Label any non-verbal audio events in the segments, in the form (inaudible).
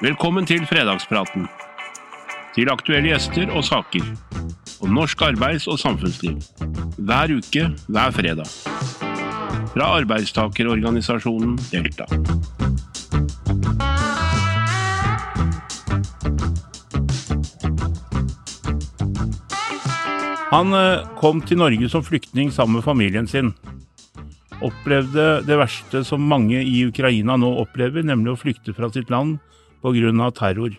Velkommen til fredagspraten. Til aktuelle gjester og saker. Om norsk arbeids- og samfunnsliv. Hver uke, hver fredag. Fra arbeidstakerorganisasjonen Delta. Han eh, kom til Norge som flyktning sammen med familien sin. Opplevde det verste som mange i Ukraina nå opplever, nemlig å flykte fra sitt land pga. terror.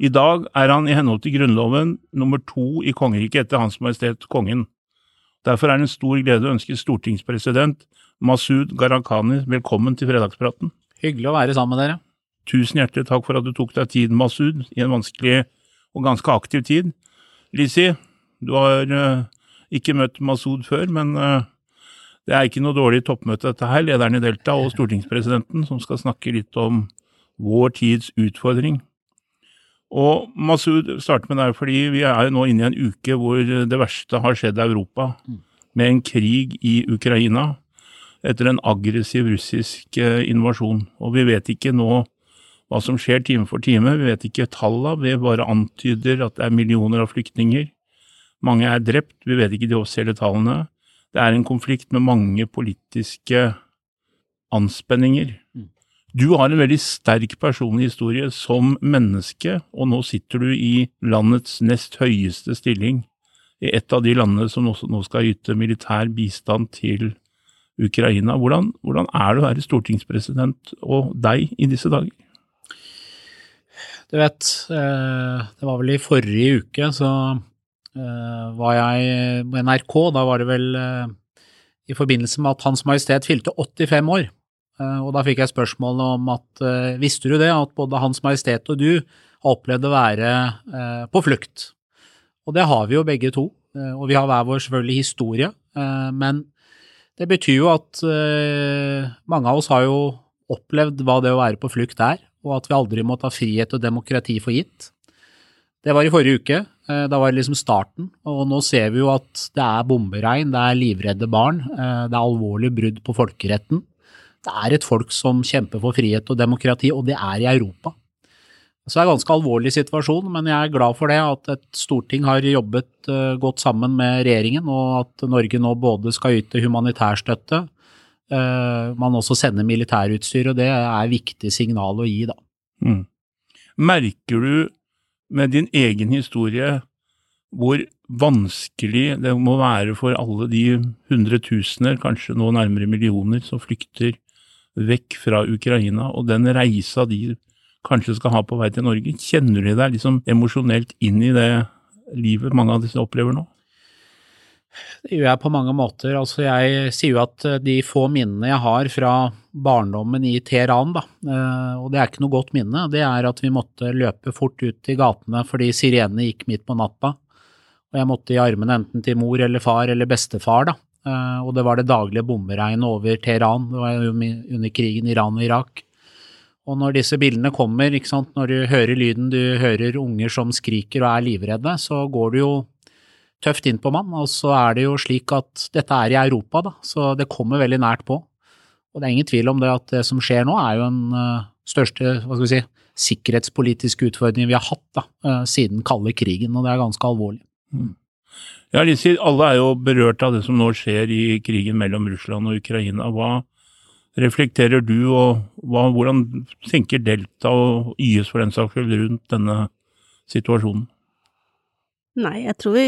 I dag er han i henhold til Grunnloven nummer to i kongeriket etter Hans Majestet Kongen. Derfor er det en stor glede å ønske stortingspresident Masud Gharahkhani velkommen til fredagspraten. Hyggelig å være sammen med dere. Tusen hjertelig takk for at du tok deg tid, Masud, i en vanskelig og ganske aktiv tid. Lizzie, du har uh, ikke møtt Masud før, men uh, det er ikke noe dårlig toppmøte dette her. Lederen i Delta og stortingspresidenten som skal snakke litt om vår tids utfordring. Og Masud starter med deg fordi vi er jo nå inne i en uke hvor det verste har skjedd i Europa, med en krig i Ukraina etter en aggressiv russisk eh, invasjon. Og vi vet ikke nå hva som skjer time for time, vi vet ikke tallene, vi bare antyder at det er millioner av flyktninger. Mange er drept, vi vet ikke de offisielle tallene. Det er en konflikt med mange politiske anspenninger. Du har en veldig sterk personlig historie som menneske, og nå sitter du i landets nest høyeste stilling i et av de landene som nå skal yte militær bistand til Ukraina. Hvordan, hvordan er det å være stortingspresident og deg i disse dager? Du vet, eh, det var vel i forrige uke så var jeg på NRK. Da var det vel eh, i forbindelse med at Hans Majestet fylte 85 år. Og da fikk jeg spørsmål om at visste du det, at både Hans Majestet og du har opplevd å være på flukt. Og det har vi jo begge to, og vi har hver vår selvfølgelig historie. Men det betyr jo at mange av oss har jo opplevd hva det å være på flukt er, og at vi aldri må ta frihet og demokrati for gitt. Det var i forrige uke. Eh, da var det liksom starten. Og nå ser vi jo at det er bomberegn, det er livredde barn, eh, det er alvorlige brudd på folkeretten. Det er et folk som kjemper for frihet og demokrati, og det er i Europa. Så det er en ganske alvorlig situasjon, men jeg er glad for det, at et storting har jobbet eh, godt sammen med regjeringen, og at Norge nå både skal yte humanitær støtte, man også sender militærutstyr, og det er viktig signal å gi, da. Mm. Merker du med din egen historie hvor vanskelig det må være for alle de hundretusener, kanskje nå nærmere millioner, som flykter vekk fra Ukraina, og den reisa de kanskje skal ha på vei til Norge. Kjenner de deg liksom emosjonelt inn i det livet mange av disse opplever nå? Det gjør jeg på mange måter. Altså, jeg sier jo at de få minnene jeg har fra barndommen i Teheran, da, eh, og det er ikke noe godt minne, det er at vi måtte løpe fort ut i gatene fordi sirenene gikk midt på natta. Og jeg måtte i armene enten til mor eller far eller bestefar, da. Eh, og det var det daglige bomberegnet over Teheran, det var under krigen Iran og Irak. Og når disse bildene kommer, når du hører lyden, du hører unger som skriker og er livredde, så går du jo tøft inn på mann. Og så er det jo slik at dette er i Europa, da, så det kommer veldig nært på. Og det er ingen tvil om det at det som skjer nå, er jo den uh, største hva skal vi si, sikkerhetspolitiske utfordringen vi har hatt da, uh, siden kalde krigen, og det er ganske alvorlig. Mm. Ja, Lisi, alle er jo berørt av det som nå skjer i krigen mellom Russland og Ukraina. Hva reflekterer du, og hva, hvordan tenker Delta og YS for den saks skyld rundt denne situasjonen? Nei, jeg tror vi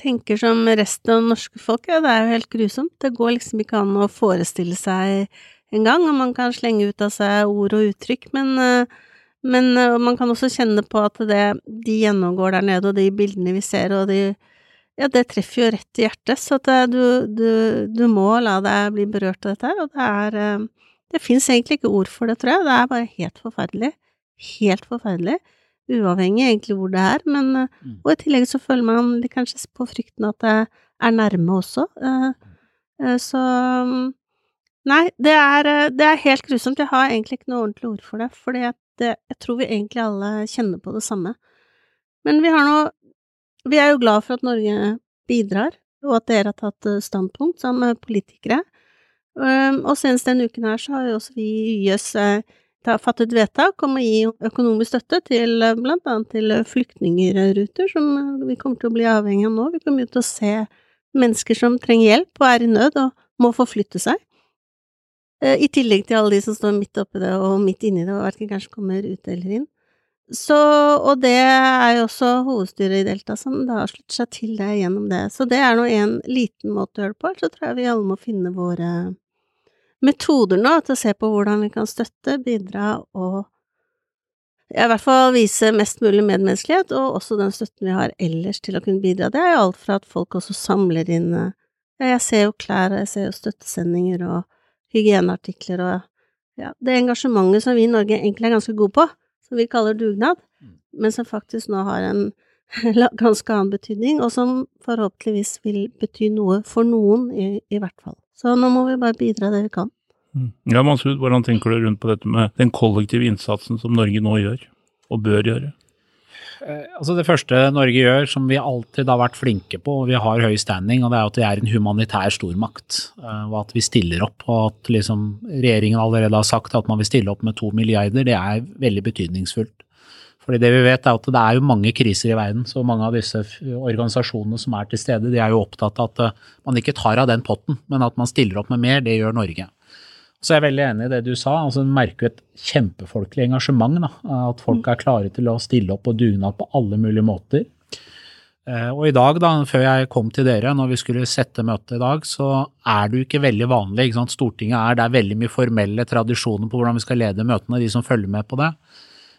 tenker som resten av norske folk, ja, det er jo helt grusomt. Det går liksom ikke an å forestille seg engang, og man kan slenge ut av seg ord og uttrykk, men, eh, men eh, man kan også kjenne på at det de gjennomgår der nede, og de bildene vi ser, og de Ja, det treffer jo rett i hjertet, så at eh, du, du, du må la deg bli berørt av dette her, og det er Det fins egentlig ikke ord for det, tror jeg, det er bare helt forferdelig. Helt forferdelig uavhengig egentlig hvor det er, men eh, mm. Og i tillegg så føler man kanskje på frykten at det er nærme også. Eh, eh, så mm, Nei, det er, det er helt grusomt. Jeg har egentlig ikke noe ordentlig ord for det, for jeg tror vi egentlig alle kjenner på det samme. Men vi har nå Vi er jo glad for at Norge bidrar, og at dere har tatt standpunkt som politikere. Og senest denne uken her så har jo også vi i YS fattet vedtak om å gi økonomisk støtte til eh, blant annet til flyktningruter, som eh, vi kommer til å bli avhengig av nå. Vi kommer jo til å se mennesker som trenger hjelp og er i nød og må forflytte seg. Eh, I tillegg til alle de som står midt oppi det og midt inni det og verken kanskje kommer ut eller inn. Så, og det er jo også hovedstyret i Delta som da har sluttet seg til det gjennom det. Så det er nå en liten måte å gjøre det på, så tror jeg vi alle må finne våre metoder nå til å se på hvordan vi kan støtte, bidra og i hvert fall vise mest mulig medmenneskelighet, og også den støtten vi har ellers til å kunne bidra. Det er jo alt fra at folk også samler inn ja, jeg ser jo klær, og jeg ser jo støttesendinger og hygieneartikler og ja, det engasjementet som vi i Norge egentlig er ganske gode på, som vi kaller dugnad, men som faktisk nå har en (laughs) ganske annen betydning, og som forhåpentligvis vil bety noe for noen, i, i hvert fall. Så nå må vi bare bidra det vi kan. Ja, Mansud, hvordan tenker du rundt på dette med den kollektive innsatsen som Norge nå gjør, og bør gjøre? Eh, altså Det første Norge gjør, som vi alltid har vært flinke på, og vi har høy standing, og det er at vi er en humanitær stormakt. eh, Og at vi stiller opp. Og at liksom regjeringen allerede har sagt at man vil stille opp med to milliarder, det er veldig betydningsfullt. Fordi det vi vet er at det er jo mange kriser i verden, så mange av disse organisasjonene som er til stede, de er jo opptatt av at eh, man ikke tar av den potten, men at man stiller opp med mer. Det gjør Norge. Så jeg er veldig enig i det du sa. altså Du merker jo et kjempefolkelig engasjement. Da. At folk er klare til å stille opp og dugnad på alle mulige måter. Eh, Og i dag, da, før jeg kom til dere, når vi skulle sette møtet i dag, så er det jo ikke veldig vanlig. Ikke? Stortinget er, det er veldig mye formelle tradisjoner på hvordan vi skal lede møtene, de som følger med på det.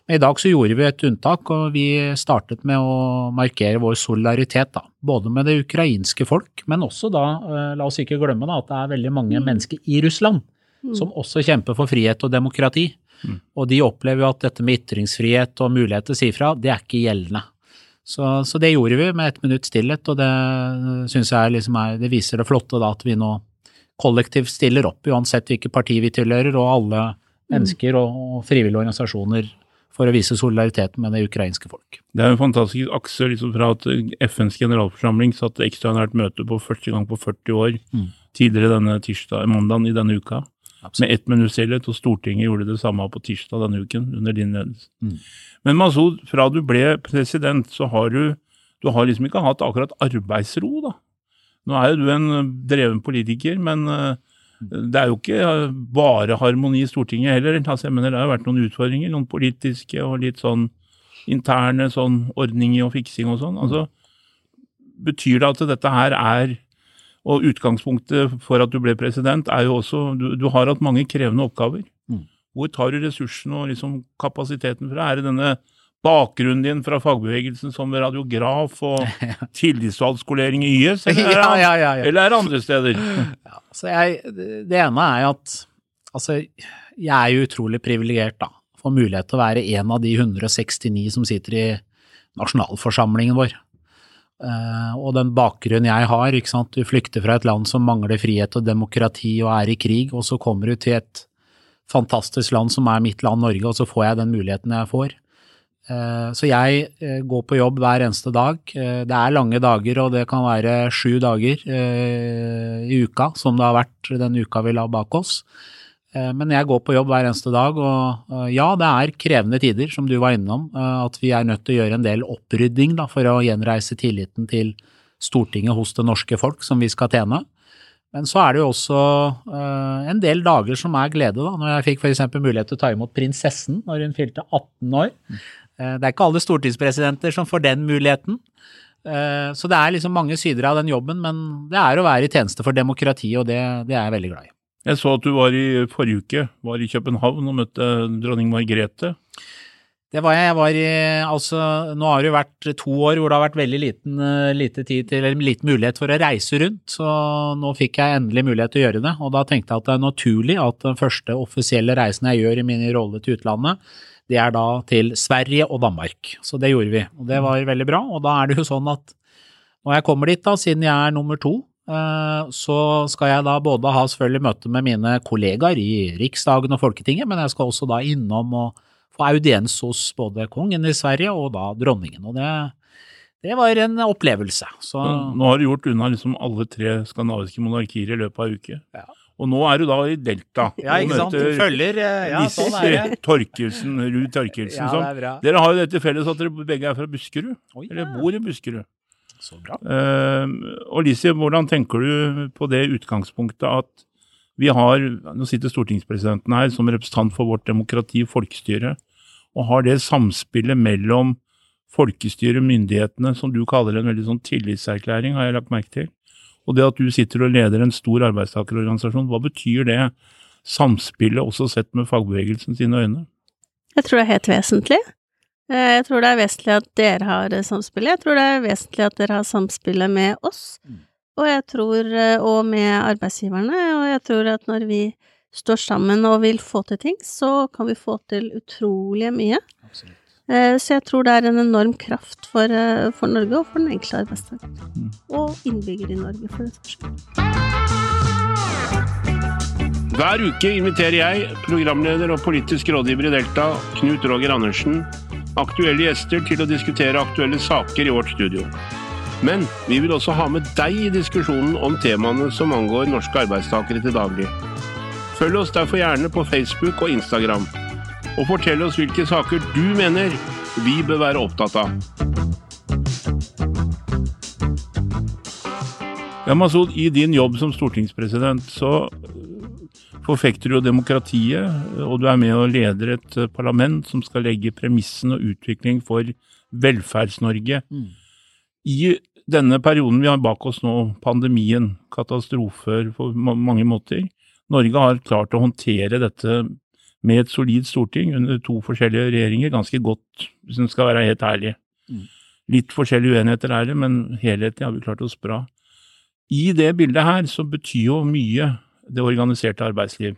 Men i dag så gjorde vi et unntak, og vi startet med å markere vår solidaritet. da, Både med det ukrainske folk, men også da, eh, la oss ikke glemme da, at det er veldig mange mennesker i Russland som også kjemper for frihet og demokrati. Og de opplever jo at dette med ytringsfrihet og mulighet til å si fra, det er ikke gjeldende. Så, så det gjorde vi med ett minutts stillhet, og det syns jeg liksom er, det viser det flotte da at vi nå kollektivt stiller opp, uansett hvilket parti vi tilhører, og alle mennesker og, og frivillige organisasjoner for å vise solidariteten med det ukrainske folk. Det er en fantastisk akse liksom fra at FNs generalforsamling satte ekstraordinært møte på første gang på 40 år Mm. tidligere denne tirsdag, mandagen i denne uka, Absolutt. med ett minutts stillhet, og Stortinget gjorde det samme på tirsdag denne uken, under din ledelse. Mm. Men Masud, fra du ble president, så har du, du har liksom ikke hatt akkurat arbeidsro, da. Nå er jo du en dreven politiker, men eh, det er jo ikke bare harmoni i Stortinget heller. Altså, jeg mener, det har vært noen utfordringer, noen politiske og litt sånn interne sånn ordninger og fiksing og sånn. Altså, betyr det at dette her er Og utgangspunktet for at du ble president, er jo også Du, du har hatt mange krevende oppgaver. Mm. Hvor tar du ressursene og liksom kapasiteten fra? Er det denne bakgrunnen din fra fagbevegelsen som radiograf og (laughs) tillitsvalgskolering i YS, eller, er Ja, ja, ja, eller er det andre steder? Så jeg, det ene er at altså, jeg er jo utrolig privilegert, da. Får mulighet til å være en av de 169 som sitter i nasjonalforsamlingen vår. Uh, og den bakgrunnen jeg har, ikke sant. Du flykter fra et land som mangler frihet og demokrati og er i krig, og så kommer du til et fantastisk land som er mitt land Norge, og så får jeg den muligheten jeg får. Eh, Så jeg eh, går på jobb hver eneste dag. Eh, Det er lange dager, og det kan være sju dager i uka, som det har vært den uka vi la bak oss. Men jeg går på jobb hver eneste dag, og ja, det er krevende tider, som du var innom. At vi er nødt til å gjøre en del opprydding da, for å gjenreise tilliten til Stortinget hos det norske folk, som vi skal tjene. Men så er det jo også en del dager som er glede, da. Når jeg fikk f.eks. mulighet til å ta imot prinsessen når hun fylte 18 år. Eh, det er ikke alle stortingspresidenter som får den muligheten. Eh, så det er liksom mange sider av den jobben, men det er å være i tjeneste for demokratiet, og det, det er jeg veldig glad i. Jeg så at du var i forrige uke var i København og møtte dronning Margrethe. Det var jeg. Jeg var i Altså, nå har det jo vært to år hvor det har vært veldig liten, eh, lite tid til, eller liten mulighet for å reise rundt, så nå fikk jeg endelig mulighet til å gjøre det. Og da tenkte jeg at det er naturlig at den første offisielle reisen jeg gjør i min rolle til utlandet, det er da til Sverige og Danmark. Så det gjorde vi, og det var veldig bra. Og da er det jo sånn at når jeg kommer dit, da, siden jeg er nummer to, eh, så skal jeg da både ha selvfølgelig møte med mine kollegaer i Riksdagen og Folketinget, men jeg skal også da innom og få audiens hos både kongen i Sverige og da dronningen. Og det, det var en opplevelse. Så Nå har du gjort unna liksom alle tre skandinaviske monarkier i løpet av en uke. Ja. Og nå er du da i Delta. (laughs) Ja, ikke sant? Du følger eh, Ja, sånn er det. (laughs) Torkelsen, Ruud Torkelsen. Ja, det er bra. dere har jo det til felles at dere begge er fra Buskerud. Oi, Eller bor i Buskerud. Så bra. Uh, og Lise, hvordan tenker du på det utgangspunktet at vi har Nå sitter stortingspresidenten her som representant for vårt demokrati, folkestyre, og har det samspillet mellom folkestyret, myndighetene, som du kaller en veldig sånn tillitserklæring, har jeg lagt merke til. Og det at du sitter og leder en stor arbeidstakerorganisasjon, hva betyr det samspillet også sett med fagbevegelsen sine øyne? Jeg tror det er helt vesentlig. Eh, Jeg tror det er vesentlig at dere har samspillet. Jeg tror det er vesentlig at dere har samspillet med oss, Mm. og jeg tror, eh, og med arbeidsgiverne, og jeg tror at når vi står sammen og vil få til ting, så kan vi få til utrolig mye. Absolutt. Eh, Så jeg tror det er en enorm kraft for, eh, for Norge og for den enkelte arbeidstaker. Mm. Og innbyggere i Norge, for den saks skyld. Hver uke inviterer jeg, programleder og politisk rådgiver i Delta, Knut Roger Andersen, aktuelle gjester til å diskutere aktuelle saker i vårt studio. Men vi vil også ha med deg i diskusjonen om temaene som angår norske arbeidstakere til daglig. Følg oss derfor gjerne på Facebook og Instagram, og fortell oss hvilke saker du mener vi bør være opptatt av. Ja, Masud, i din jobb som stortingspresident så forfekter du jo demokratiet, og du er med og leder et øh, parlament som skal legge premissen og utvikling for Velferds-Norge. Mm. I denne perioden vi har bak oss nå, pandemien, katastrofer på mange måter, Norge har klart å håndtere dette med et solid storting under to forskjellige regjeringer ganske godt, hvis en skal være helt ærlig. Mm. Litt forskjellige uenigheter er det, men helhetlig har vi klart oss bra. I det bildet her så betyr jo mye det organiserte arbeidsliv.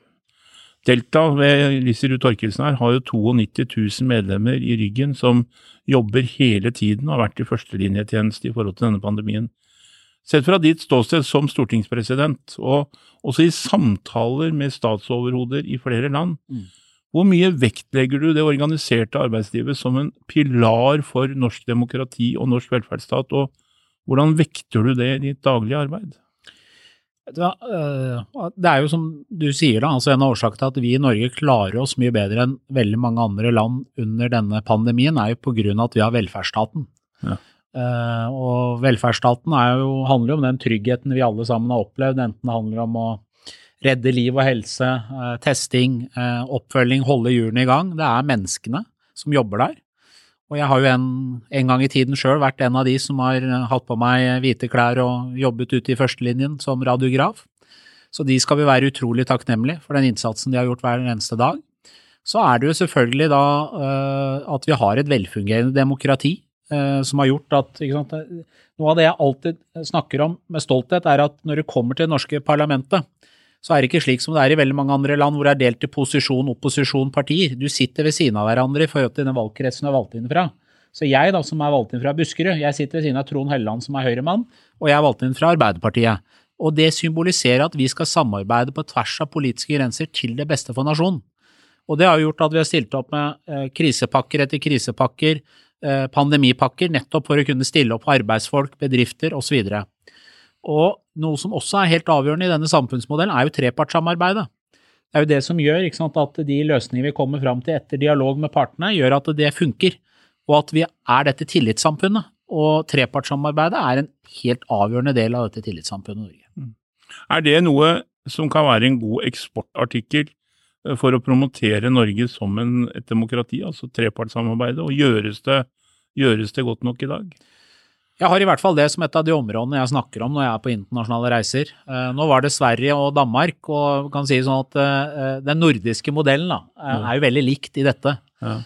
Delta ved Liserud Torkelsen her har jo 92 000 medlemmer i ryggen som jobber hele tiden og har vært i førstelinjetjeneste i forhold til denne pandemien. Sett fra ditt ståsted som stortingspresident, og også i samtaler med statsoverhoder i flere land, Mm. hvor mye vektlegger du det organiserte arbeidslivet som en pilar for norsk demokrati og norsk velferdsstat, og hvordan vekter du det i ditt daglige arbeid? Øh, Det er jo som du sier, da, altså en av årsakene til at vi i Norge klarer oss mye bedre enn veldig mange andre land under denne pandemien, er jo på grunn av at vi har velferdsstaten. Ja. Eh, og velferdsstaten er jo, handler jo om den tryggheten vi alle sammen har opplevd, enten det handler om å redde liv og helse, eh, testing, eh, oppfølging, holde hjulene i gang. Det er menneskene som jobber der. Og jeg har jo en, en gang i tiden sjøl vært en av de som har hatt på meg hvite klær og jobbet ute i førstelinjen som radiograf. Så de skal vi være utrolig takknemlige for den innsatsen de har gjort hver eneste dag. Så er det jo selvfølgelig da at vi har et velfungerende demokrati som har gjort at eh, Noe av det jeg alltid snakker om med stolthet, er at når det kommer til det norske parlamentet, så er det ikke slik som det er i veldig mange andre land hvor det er delt i posisjon, opposisjon, partier. Du sitter ved siden av hverandre i forhold til den valgkretsen du er valgt inn fra. Så jeg da, som er valgt inn fra Buskerud, jeg sitter ved siden av Trond Helleland som er Høyre-mann, og jeg er valgt inn fra Arbeiderpartiet. Og det symboliserer at vi skal samarbeide på tvers av politiske grenser til det beste for nasjonen. Og det har gjort at vi har stilt opp med eh, krisepakker etter krisepakker, eh, pandemipakker, nettopp for å kunne stille opp arbeidsfolk, bedrifter osv. Og noe som også er helt avgjørende i denne samfunnsmodellen, er jo trepartssamarbeidet. Det er jo det som gjør sant, at de løsningene vi kommer fram til etter dialog med partene, gjør at det funker, og at vi er dette tillitssamfunnet. Og trepartssamarbeidet er en helt avgjørende del av dette tillitssamfunnet Norge. Er det noe som kan være en god eksportartikkel eh, for å promotere Norge som en, et demokrati, altså trepartssamarbeidet, og gjøres det, gjøres det godt nok i dag? Jeg har i hvert fall det som et av de områdene jeg snakker om når jeg er på internasjonale reiser. Eh, Nå var det Sverige og Danmark, og kan si sånn at eh, den nordiske modellen da, eh, er jo veldig likt i dette. Ja.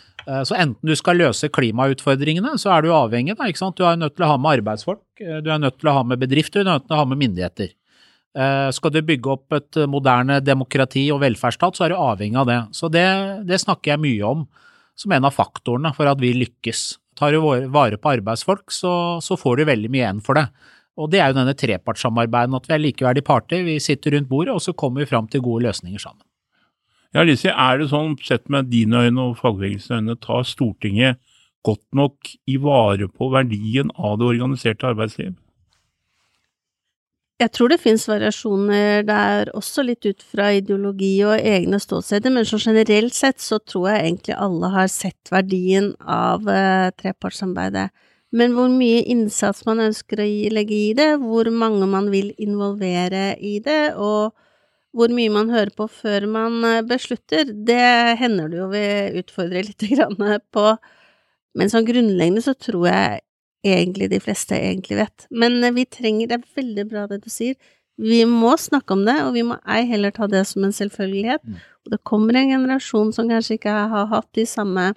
Så enten du skal løse klimautfordringene, så er du avhengig da? Du er nødt til å ha med arbeidsfolk, du er nødt til å ha med bedrifter, du er nødt til å ha med myndigheter. Eh, Skal du bygge opp et moderne demokrati og velferdsstat, så er du avhengig av det. Så det, det snakker jeg mye om som en av faktorene for at vi lykkes. Tar du vare på arbeidsfolk, så, så får du veldig mye igjen for det. Og det er jo denne trepartssamarbeidet, at vi er likeverdige parter, vi sitter rundt bordet, og så kommer vi fram til gode løsninger sammen. Ja, Lise, er det sånn, sett med dine øyne og fagbevegelsens øyne, tar Stortinget godt nok i vare på verdien av det organiserte arbeidsliv? Jeg tror det finnes variasjoner der også, litt ut fra ideologi og egne ståsteder, men så generelt sett så tror jeg egentlig alle har sett verdien av eh, trepartssamarbeidet. Men hvor mye innsats man ønsker å legge i det, hvor mange man vil involvere i det, og hvor mye man hører på før man eh, beslutter, det hender det jo vi utfordrer (laughs) litt grann på. Men sånn grunnleggende så tror jeg egentlig de fleste egentlig vet. Men eh, vi trenger, det er veldig bra det du sier, vi må snakke om det, og vi må ei heller ta det som en selvfølgelighet. Mm. Og det kommer en generasjon som kanskje ikke har hatt de samme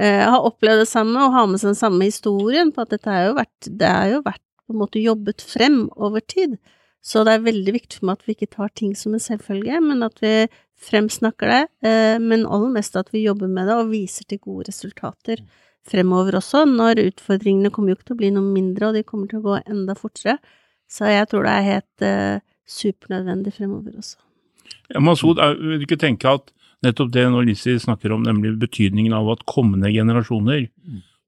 eh, har opplevd det samme og har med seg den samme historien på at dette har jo vært, det har jo vært på en måte jobbet frem over tid. Så det er veldig viktig for meg at vi ikke tar ting som en selvfølge, men at vi fremsnakker det, eh, men aller mest at vi jobber med det og viser til gode resultater fremover også, når utfordringene kommer jo ikke til å bli noe mindre, og de kommer til å gå enda fortere. Så jeg tror det er helt eh, supernødvendig fremover også. Ja, Masud, vil du ikke tenke at nettopp det når Lizzie snakker om, nemlig betydningen av at kommende generasjoner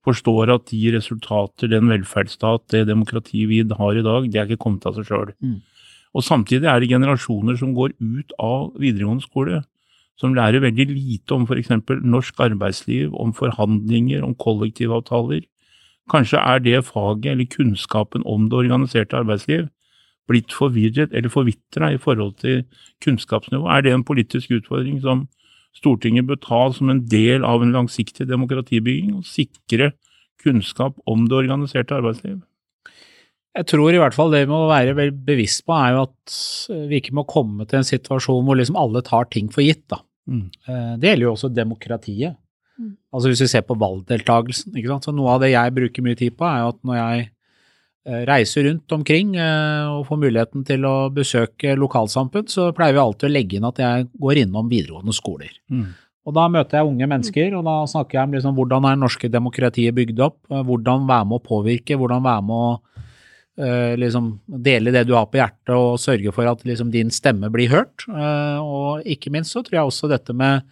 forstår at de resultater, den velferdsstat, det demokrati vi har i dag, det er ikke kommet av seg sjøl. Mm. Og samtidig er det generasjoner som går ut av videregående skole, som lærer veldig lite om f.eks. norsk arbeidsliv, om forhandlinger, om kollektivavtaler. Kanskje er det faget eller kunnskapen om det organiserte arbeidsliv blitt forvirret eller forvitra i forhold til kunnskapsnivå? Er det en politisk utfordring som Stortinget bør ta som en del av en langsiktig demokratibygging, og sikre kunnskap om det organiserte arbeidsliv? Jeg tror i hvert fall det vi må være vel bevisst på, er jo at vi ikke må komme til en situasjon hvor liksom alle tar ting for gitt. da. Mm. Eh, Det gjelder jo også demokratiet. Mm. Altså Hvis vi ser på valgdeltakelsen. ikke sant? Så Noe av det jeg bruker mye tid på, er jo at når jeg eh, reiser rundt omkring eh, og får muligheten til å besøke lokalsamfunn, så pleier vi alltid å legge inn at jeg går innom videregående skoler. Mm. Og Da møter jeg unge mennesker, og da snakker jeg om liksom hvordan er det norske demokratiet bygd opp, eh, hvordan være med å påvirke, hvordan være med å eh, liksom dele det du har på hjertet og sørge for at liksom din stemme blir hørt. Eh, og ikke minst så tror jeg også dette med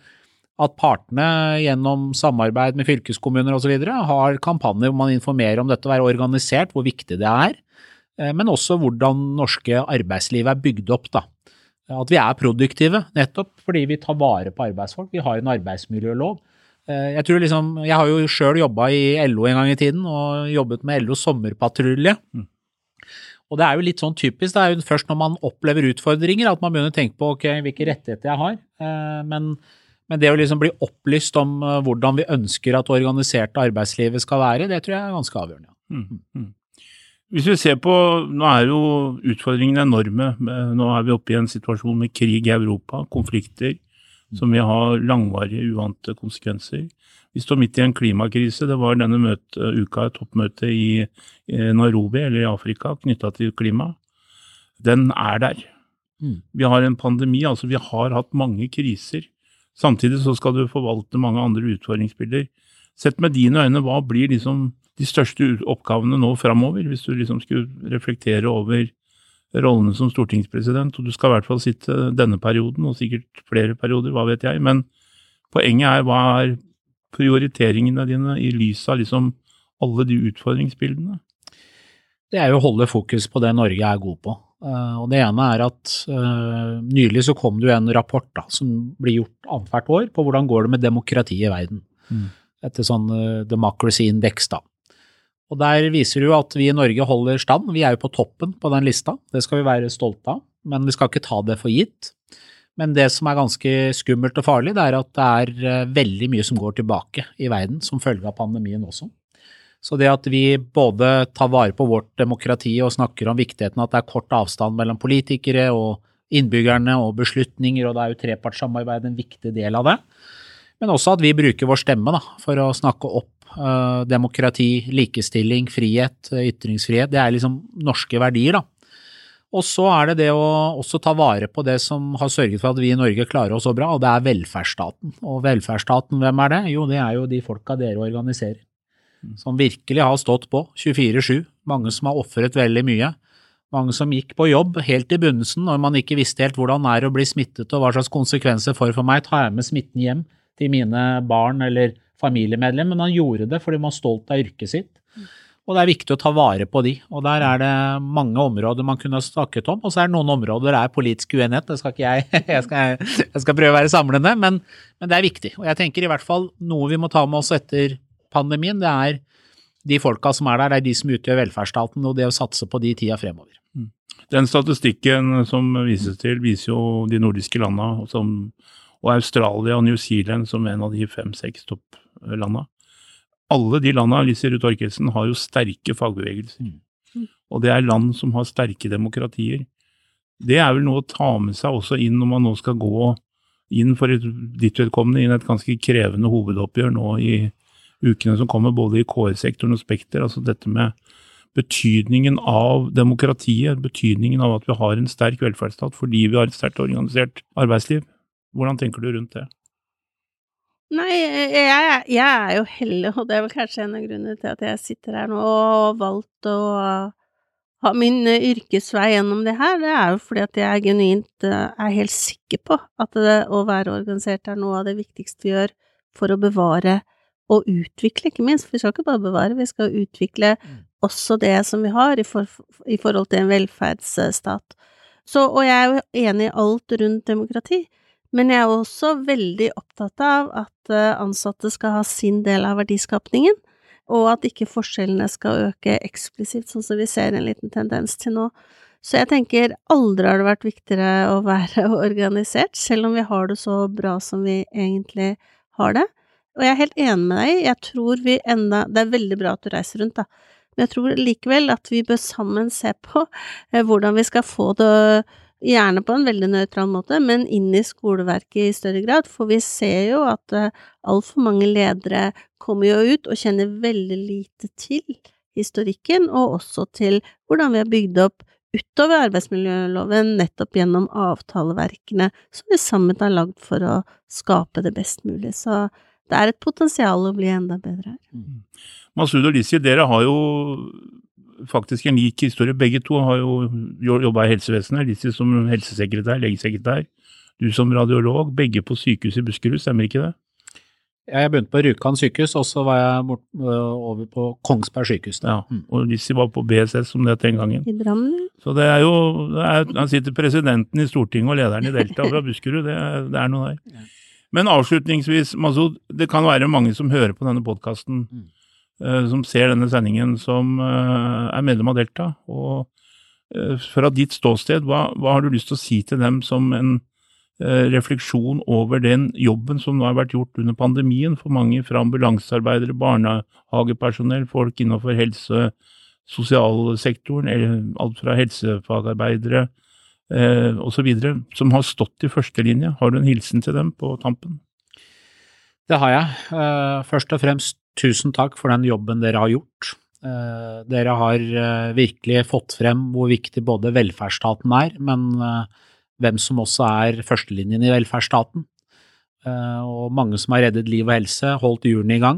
at partene gjennom samarbeid med fylkeskommuner osv. har kampanjer hvor man informerer om dette, være organisert, hvor viktig det er. Eh, men også hvordan norske arbeidsliv er bygd opp. da. At vi er produktive, nettopp fordi vi tar vare på arbeidsfolk. Vi har en arbeidsmiljølov. Eh, Jeg tror liksom, jeg har jo sjøl jobba i LO en gang i tiden, og jobbet med LO sommerpatrulje. Mm. Og det er jo litt sånn typisk, det er jo først når man opplever utfordringer at man begynner å tenke på ok, hvilke rettigheter jeg har. Eh, Men, men det å liksom bli opplyst om eh, hvordan vi ønsker at organiserte arbeidslivet skal være, det tror jeg er ganske avgjørende. Mm. Mm. Hvis vi ser på, Nå er jo utfordringene enorme. Nå er vi oppe i en situasjon med krig i Europa, konflikter som vil ha langvarige, uante konsekvenser. Vi står midt i en klimakrise. Det var denne møte, uka et toppmøte i eh, Nairobi, eller i Afrika, knytta til klima. Den er der. Mm. Vi har en pandemi, altså vi har hatt mange kriser. Samtidig så skal du forvalte mange andre utfordringsbilder. Sett med dine øyne, hva blir liksom de største oppgavene nå framover, hvis du liksom skulle reflektere over rollene som stortingspresident, og du skal i hvert fall sitte denne perioden, og sikkert flere perioder, hva vet jeg, men poenget er hva er prioriteringene dine i lys av liksom alle de utfordringsbildene? det er jo å holde fokus på det Norge er god på. Eh, og Det ene er at eh, nylig så kom det jo en rapport da, som blir gjort annethvert år på hvordan går det med demokratiet i verden. Mm. Etter sånn eh, Democracy Index. da. Og Der viser du at vi i Norge holder stand. Vi er jo på toppen på den lista. Det skal vi være stolte av, men vi skal ikke ta det for gitt. Men det som er ganske skummelt og farlig, det er at det er eh, veldig mye som går tilbake i verden som følge av pandemien også. Så det at vi både tar vare på vårt demokrati og snakker om viktigheten at det er kort avstand mellom politikere og innbyggerne og beslutninger, og det er jo trepartssamarbeid en viktig del av det, men også at vi bruker vår stemme da, for å snakke opp demokrati, likestilling, frihet, eh, ytringsfrihet. Det er liksom norske verdier, da. Og så er det det å også ta vare på det som har sørget for at vi i Norge klarer oss så bra, og det er velferdsstaten. Og velferdsstaten, hvem er det? Jo, det er jo de folka dere organiserer som virkelig har stått på 24-7. Mange som har ofret veldig mye. Mange som gikk på jobb helt i begynnelsen når man ikke visste helt hvordan det er å bli smittet og hva slags konsekvenser får for meg. Tar jeg med smitten hjem til mine barn eller familiemedlemmer? Men han gjorde det fordi man var stolt av yrket sitt. Og det er viktig å ta vare på de. Og der er det mange områder man kunne snakket om. Og så er det noen områder det er politisk uenighet. Det skal ikke jeg. (laughs) Jeg skal, jeg skal prøve å være samlende, men, men, det er viktig. Og jeg tenker i hvert fall noe vi må ta med oss etter pandemien, det er de folka som er der, det er de som utgjør velferdsstaten, og det å satse på de i tida fremover. Mm. Den statistikken som vises til, viser jo de nordiske landa, og Australia og New Zealand som en av de fem-seks topplanda alle de landa, Lise har jo sterke fagbevegelser. Mm. Og det er land som har sterke demokratier. Det er vel noe å ta med seg også inn når man nå skal gå inn for et, ditt vedkommende inn et ganske krevende hovedoppgjør nå i ukene som kommer, både i KS-sektoren og Spekter. Altså dette med betydningen av demokratiet, betydningen av at vi har en sterk velferdsstat fordi vi har et sterkt organisert arbeidsliv. Hvordan tenker du rundt det? Nei, jeg, jeg, er jo heldig, og det er vel kanskje en av grunnene til at jeg sitter her nå og valgt å ha min yrkesvei gjennom det her. Det er jo fordi at jeg genuint eh, er helt sikker på at det å være organisert er noe av det viktigste vi gjør for å bevare og utvikle, ikke minst. For vi skal ikke bare bevare, vi skal utvikle mm. også det som vi har i, for, i forhold til en velferdsstat. Så, og jeg er jo enig i alt rundt demokrati. Men jeg er også veldig opptatt av at eh, ansatte skal ha sin del av verdiskapningen, og at ikke forskjellene skal øke eksplisitt, sånn som vi ser en liten tendens til nå. Så jeg tenker aldri har det vært viktigere å være (laughs) organisert, selv om vi har det så bra som vi egentlig har det. Og jeg er helt enig med deg, jeg tror vi enda Det er veldig bra at du reiser rundt, da, men jeg tror likevel at vi bør sammen se på eh, hvordan vi skal få det Gjerne på en veldig nøytral måte, men inn i skoleverket i større grad, for vi ser jo at uh, altfor mange ledere kommer jo ut og kjenner veldig lite til historikken, og også til hvordan vi har bygd opp utover arbeidsmiljøloven nettopp gjennom avtaleverkene som vi sammen har lagd for å skape det best mulig. Så det er et potensial å bli enda bedre her. Mm. Masud og Lizzie, dere har jo faktisk en lik historie. Begge to har jo jobba i helsevesenet. Lissi som helsesekretær, legesekretær. Du som radiolog. Begge på sykehus i Buskerud, stemmer ikke det? Jeg begynte på Rjukan sykehus, og så var jeg bort, over på Kongsberg sykehus. Ja, mm. Og Lissi var på BSS, som det het den gangen. I Drammen. Så det er jo det er, Han sitter presidenten i Stortinget og lederen i Delta fra Buskerud. Det, det er noe der. Men avslutningsvis, Masud, det kan være mange som hører på denne podkasten. Mm som ser denne sendingen, som eh, er medlem av Delta. Og eh, fra ditt ståsted, hva, hva, har du lyst til å si til dem som en refleksjon over den jobben som nå har vært gjort under pandemien for mange, fra ambulansearbeidere, barnehagepersonell, folk innenfor helse- sosialsektoren, alt fra helsefagarbeidere eh, osv., som har stått i førstelinje. Har du en hilsen til dem på tampen? Det har jeg. Først og fremst tusen takk for den jobben dere har gjort. Eh, dere har eh, virkelig fått frem hvor viktig både velferdsstaten er, men eh, hvem som også er førstelinjen i velferdsstaten. Og mange som har reddet liv og helse, holdt hjulene i gang.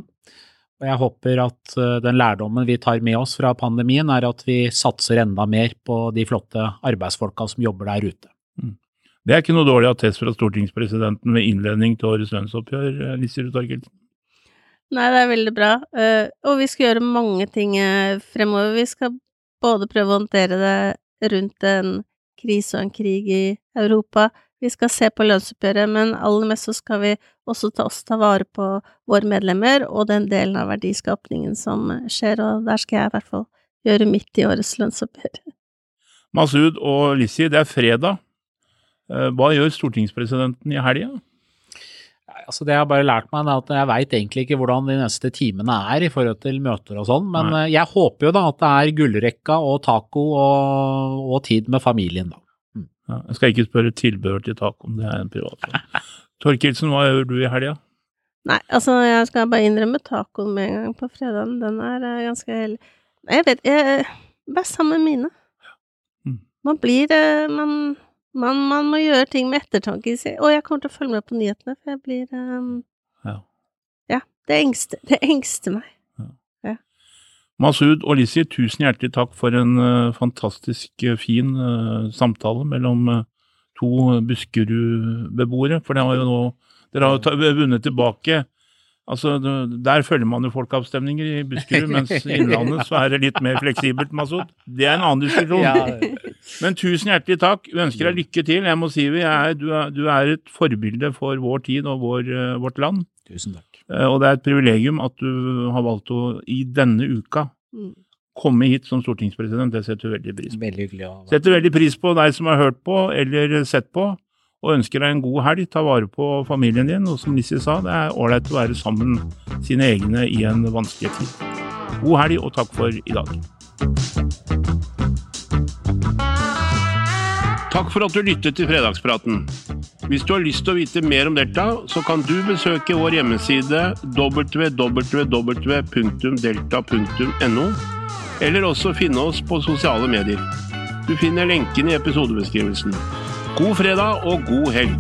Og jeg håper at den lærdommen vi tar med oss fra pandemien, er at vi satser enda mer på de flotte arbeidsfolka som jobber der ute. Mm. Det er ikke noe dårlig attest fra stortingspresidenten ved innledning til årets lønnsoppgjør, Lise Ruud Arkelsen? Nei, det er veldig bra. Uh, og vi skal gjøre mange ting uh, fremover. Vi skal både prøve å håndtere det rundt en krise og en krig i Europa. Vi skal se på lønnsoppgjøret, men aller mest så skal vi også ta oss ta vare på våre medlemmer og den delen av verdiskapningen som skjer, og der skal jeg i hvert fall gjøre mitt i årets lønnsoppgjør. Masud og Lissi, det er fredag. Eh, hva gjør stortingspresidenten i helga? Altså Det jeg har bare lært meg, er at jeg veit egentlig ikke hvordan de neste timene er i forhold til møter og sånn, men Nei. Eh, jeg håper jo da at det er gullrekka og taco og, og tid med familien, da. Mm. Ja, jeg skal ikke spørre tilbehør til tacoen, det er en privat. (laughs) Torkildsen, hva gjør du i helga? Nei, altså jeg skal bare innrømme tacoen med en gang på fredagen. Den er uh, ganske hellig. Nei, jeg vet jeg, Bare sammen med mine. Mm. Man blir uh, Man man, man, må gjøre ting med ettertanke. Og jeg kommer til å følge med på nyhetene, for jeg blir um, ja. ja. det engster, det engster meg. Ja. Ja. Masud og Lizzie, tusen hjertelig takk for en uh, fantastisk uh, fin uh, samtale mellom to Buskerud-beboere. For det har jo nå, dere har vunnet tilbake Altså, Der følger man jo folkeavstemninger i Buskerud, mens i Innlandet så er det litt mer fleksibelt, Masud. Det er en annen diskusjon. Men tusen hjertelig takk. Vi ønsker deg lykke til. Jeg må si vi er, du, er, du er et forbilde for vår tid og vår, eh, vårt land. tusen takk. Eh, Og det er et privilegium at du har valgt å i denne uka Mm. komme hit som stortingspresident. Det setter vi veldig pris på. Veldig hyggelig å Setter veldig pris på deg som har hørt på eller sett på, og ønsker deg en god helg. Ta vare på familien din, og som Lissi sa, det er ålreit å være sammen sine egne i en vanskelig tid. God helg, og takk for i dag. Takk for at du lyttet til Fredagspraten. Hvis du har lyst til å vite mer om Delta, så kan du besøke vår hjemmeside www.delta.no, eller også finne oss på sosiale medier. Du finner lenken i episodebeskrivelsen. God fredag og god helg!